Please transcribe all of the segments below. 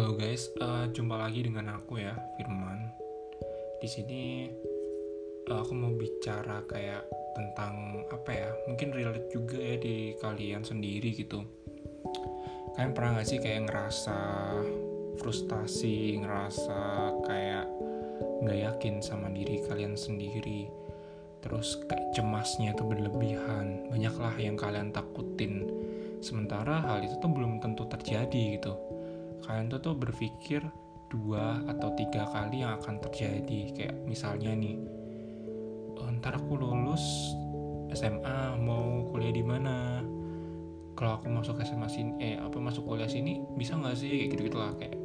Halo guys, uh, jumpa lagi dengan aku ya, Firman. Di sini uh, aku mau bicara kayak tentang apa ya? Mungkin relate juga ya di kalian sendiri gitu. Kalian pernah gak sih kayak ngerasa frustasi, ngerasa kayak nggak yakin sama diri kalian sendiri? Terus kayak cemasnya itu berlebihan, banyaklah yang kalian takutin. Sementara hal itu tuh belum tentu terjadi gitu kalian tuh tuh berpikir dua atau tiga kali yang akan terjadi. Kayak misalnya nih oh, ntar aku lulus SMA mau kuliah di mana? Kalau aku masuk SMA sini eh apa masuk kuliah sini bisa nggak sih? Kayak gitu gitulah kayak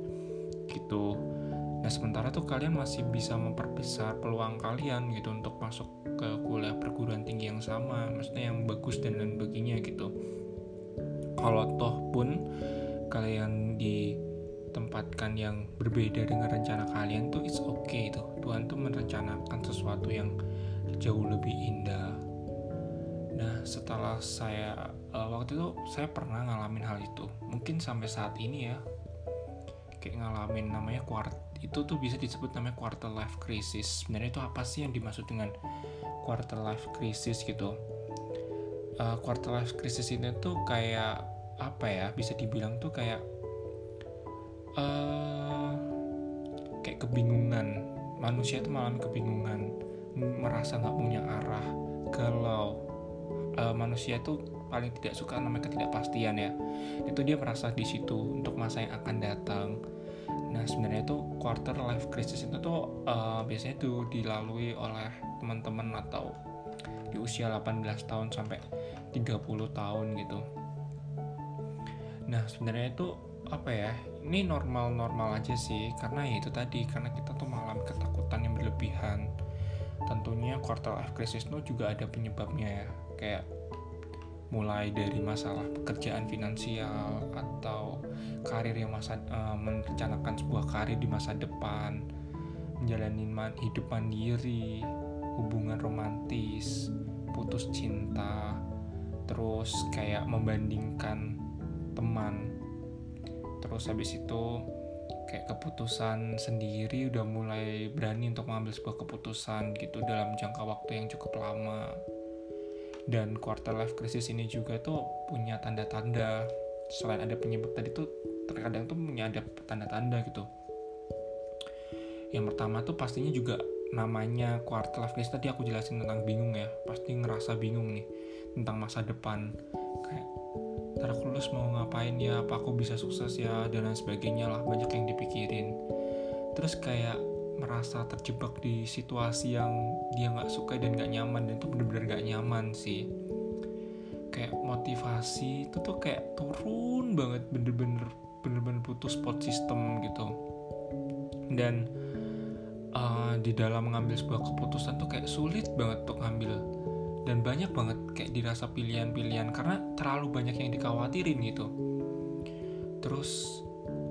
gitu. Nah sementara tuh kalian masih bisa memperbesar peluang kalian gitu untuk masuk ke kuliah perguruan tinggi yang sama maksudnya yang bagus dan lain sebagainya gitu. Kalau toh pun kalian di tempatkan yang berbeda dengan rencana kalian tuh it's okay itu. Tuhan tuh merencanakan sesuatu yang jauh lebih indah. Nah setelah saya uh, waktu itu saya pernah ngalamin hal itu. Mungkin sampai saat ini ya. Kayak ngalamin namanya kuart itu tuh bisa disebut namanya quarter life crisis. Sebenarnya itu apa sih yang dimaksud dengan quarter life crisis gitu? Uh, quarter life crisis ini tuh kayak apa ya? Bisa dibilang tuh kayak uh, kayak kebingungan. Manusia itu malam kebingungan merasa nggak punya arah. Kalau uh, manusia itu paling tidak suka namanya ketidakpastian ya. Itu dia merasa di situ untuk masa yang akan datang. Nah sebenarnya itu quarter life crisis itu tuh uh, biasanya tuh dilalui oleh teman-teman atau di usia 18 tahun sampai 30 tahun gitu. Nah sebenarnya itu apa ya ini normal-normal aja sih karena ya itu tadi karena kita tuh mengalami ketakutan yang berlebihan. Tentunya quarter life crisis itu juga ada penyebabnya ya. Kayak mulai dari masalah pekerjaan finansial atau karir yang masa uh, merencanakan sebuah karir di masa depan menjalani man, hidup mandiri hubungan romantis putus cinta terus kayak membandingkan teman terus habis itu kayak keputusan sendiri udah mulai berani untuk mengambil sebuah keputusan gitu dalam jangka waktu yang cukup lama. Dan quarter life crisis ini juga tuh punya tanda-tanda. Selain ada penyebab tadi tuh terkadang tuh punya ada tanda-tanda gitu. Yang pertama tuh pastinya juga namanya quarter life crisis tadi aku jelasin tentang bingung ya. Pasti ngerasa bingung nih tentang masa depan. Kayak ntar aku lulus mau ngapain ya? Apa aku bisa sukses ya? Dan lain sebagainya lah. Banyak yang dipikirin. Terus kayak merasa terjebak di situasi yang dia nggak suka dan nggak nyaman. Dan itu bener-bener nggak nyaman sih. Kayak motivasi itu tuh kayak turun banget. Bener-bener bener-bener putus spot system gitu. Dan uh, di dalam mengambil sebuah keputusan tuh kayak sulit banget untuk ngambil dan banyak banget kayak dirasa pilihan-pilihan karena terlalu banyak yang dikhawatirin gitu. Terus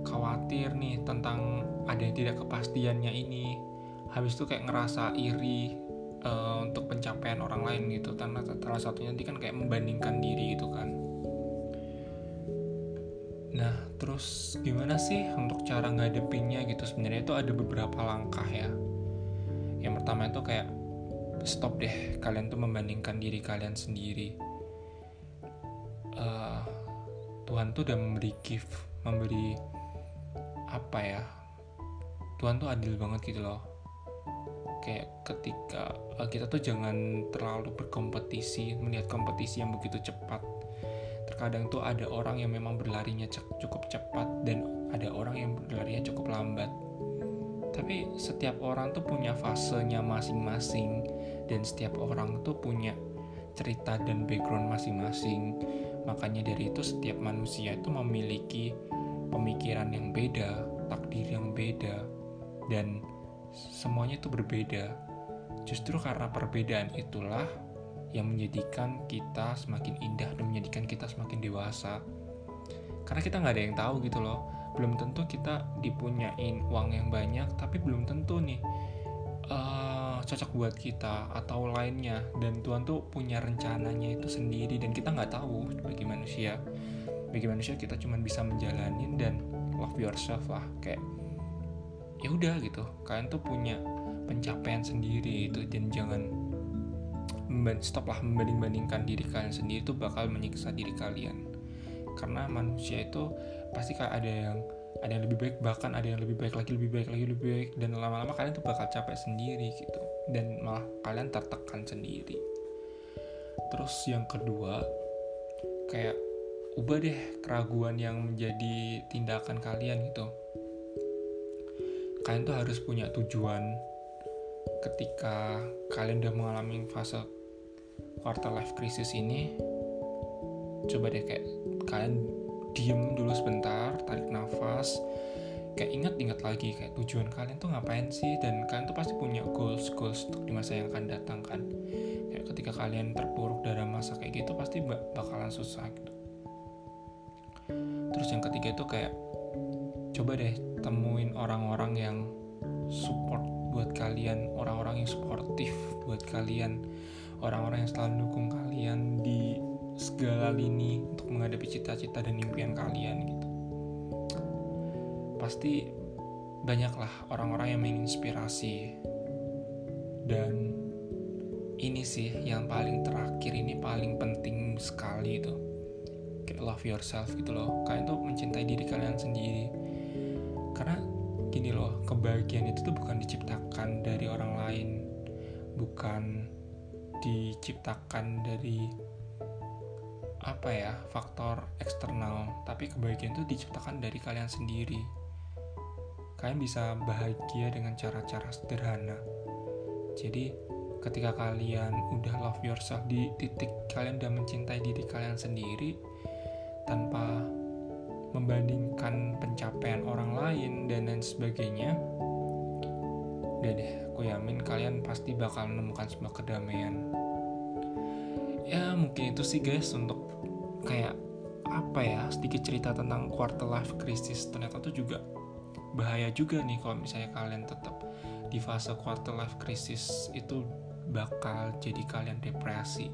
khawatir nih tentang ada yang tidak kepastiannya ini. Habis itu kayak ngerasa iri uh, untuk pencapaian orang lain gitu. Karena salah satunya nanti kan kayak membandingkan diri gitu kan. Nah terus gimana sih untuk cara ngadepinnya gitu? Sebenarnya itu ada beberapa langkah ya. Yang pertama itu kayak stop deh. Kalian tuh membandingkan diri kalian sendiri. Uh, Tuhan tuh udah memberi gift memberi apa ya? Tuhan tuh adil banget gitu loh. Kayak ketika uh, kita tuh jangan terlalu berkompetisi melihat kompetisi yang begitu cepat. Terkadang tuh ada orang yang memang berlarinya cukup cepat dan ada orang yang berlarinya cukup lambat. Tapi setiap orang tuh punya fasenya masing-masing dan setiap orang tuh punya cerita dan background masing-masing. Makanya dari itu setiap manusia itu memiliki pemikiran yang beda takdir yang beda dan semuanya itu berbeda. Justru karena perbedaan itulah yang menjadikan kita semakin indah dan menjadikan kita semakin dewasa. Karena kita nggak ada yang tahu gitu loh. Belum tentu kita dipunyain uang yang banyak tapi belum tentu nih uh, cocok buat kita atau lainnya. Dan Tuhan tuh punya rencananya itu sendiri dan kita nggak tahu bagi manusia. Bagi manusia kita cuma bisa menjalanin dan love yourself lah. Kayak ya udah gitu. Kalian tuh punya pencapaian sendiri itu dan jangan stop lah membanding bandingkan diri kalian sendiri itu bakal menyiksa diri kalian. Karena manusia itu pasti kayak ada yang ada yang lebih baik bahkan ada yang lebih baik lagi lebih baik lagi lebih baik. Dan lama-lama kalian tuh bakal capek sendiri gitu dan malah kalian tertekan sendiri. Terus yang kedua kayak ubah deh keraguan yang menjadi tindakan kalian gitu. Kalian tuh harus punya tujuan ketika kalian udah mengalami fase quarter life crisis ini. Coba deh kayak kalian diem dulu sebentar tarik nafas kayak ingat-ingat lagi kayak tujuan kalian tuh ngapain sih? Dan kalian tuh pasti punya goals goals untuk di masa yang akan datang kan? Kayak ketika kalian terpuruk dalam masa kayak gitu pasti bakalan susah gitu. Terus yang ketiga itu kayak coba deh temuin orang-orang yang support buat kalian orang-orang yang suportif buat kalian orang-orang yang selalu dukung kalian di segala lini untuk menghadapi cita-cita dan impian kalian gitu pasti banyaklah orang-orang yang menginspirasi. Dan ini sih yang paling terakhir ini paling penting sekali itu. Kayak love yourself gitu loh. Kalian tuh mencintai diri kalian sendiri. Karena gini loh kebahagiaan itu tuh bukan diciptakan dari orang lain. Bukan diciptakan dari apa ya faktor eksternal. Tapi kebahagiaan itu diciptakan dari kalian sendiri kalian bisa bahagia dengan cara-cara sederhana. Jadi ketika kalian udah love yourself di titik kalian udah mencintai diri kalian sendiri tanpa membandingkan pencapaian orang lain dan lain sebagainya udah deh aku yamin kalian pasti bakal menemukan sebuah kedamaian. Ya mungkin itu sih guys untuk kayak apa ya sedikit cerita tentang quarter life crisis. Ternyata tuh juga bahaya juga nih kalau misalnya kalian tetap di fase quarter life crisis itu bakal jadi kalian depresi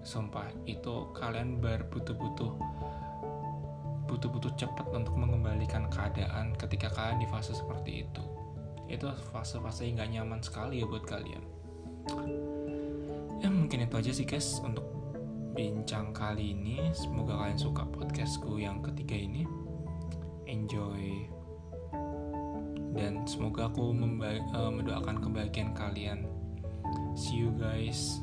sumpah itu kalian berbutuh-butuh butuh-butuh cepat untuk mengembalikan keadaan ketika kalian di fase seperti itu itu fase-fase yang gak nyaman sekali ya buat kalian ya mungkin itu aja sih guys untuk bincang kali ini. Semoga kalian suka podcastku yang ketiga ini. Enjoy. Dan semoga aku uh, mendoakan kebahagiaan kalian. See you guys.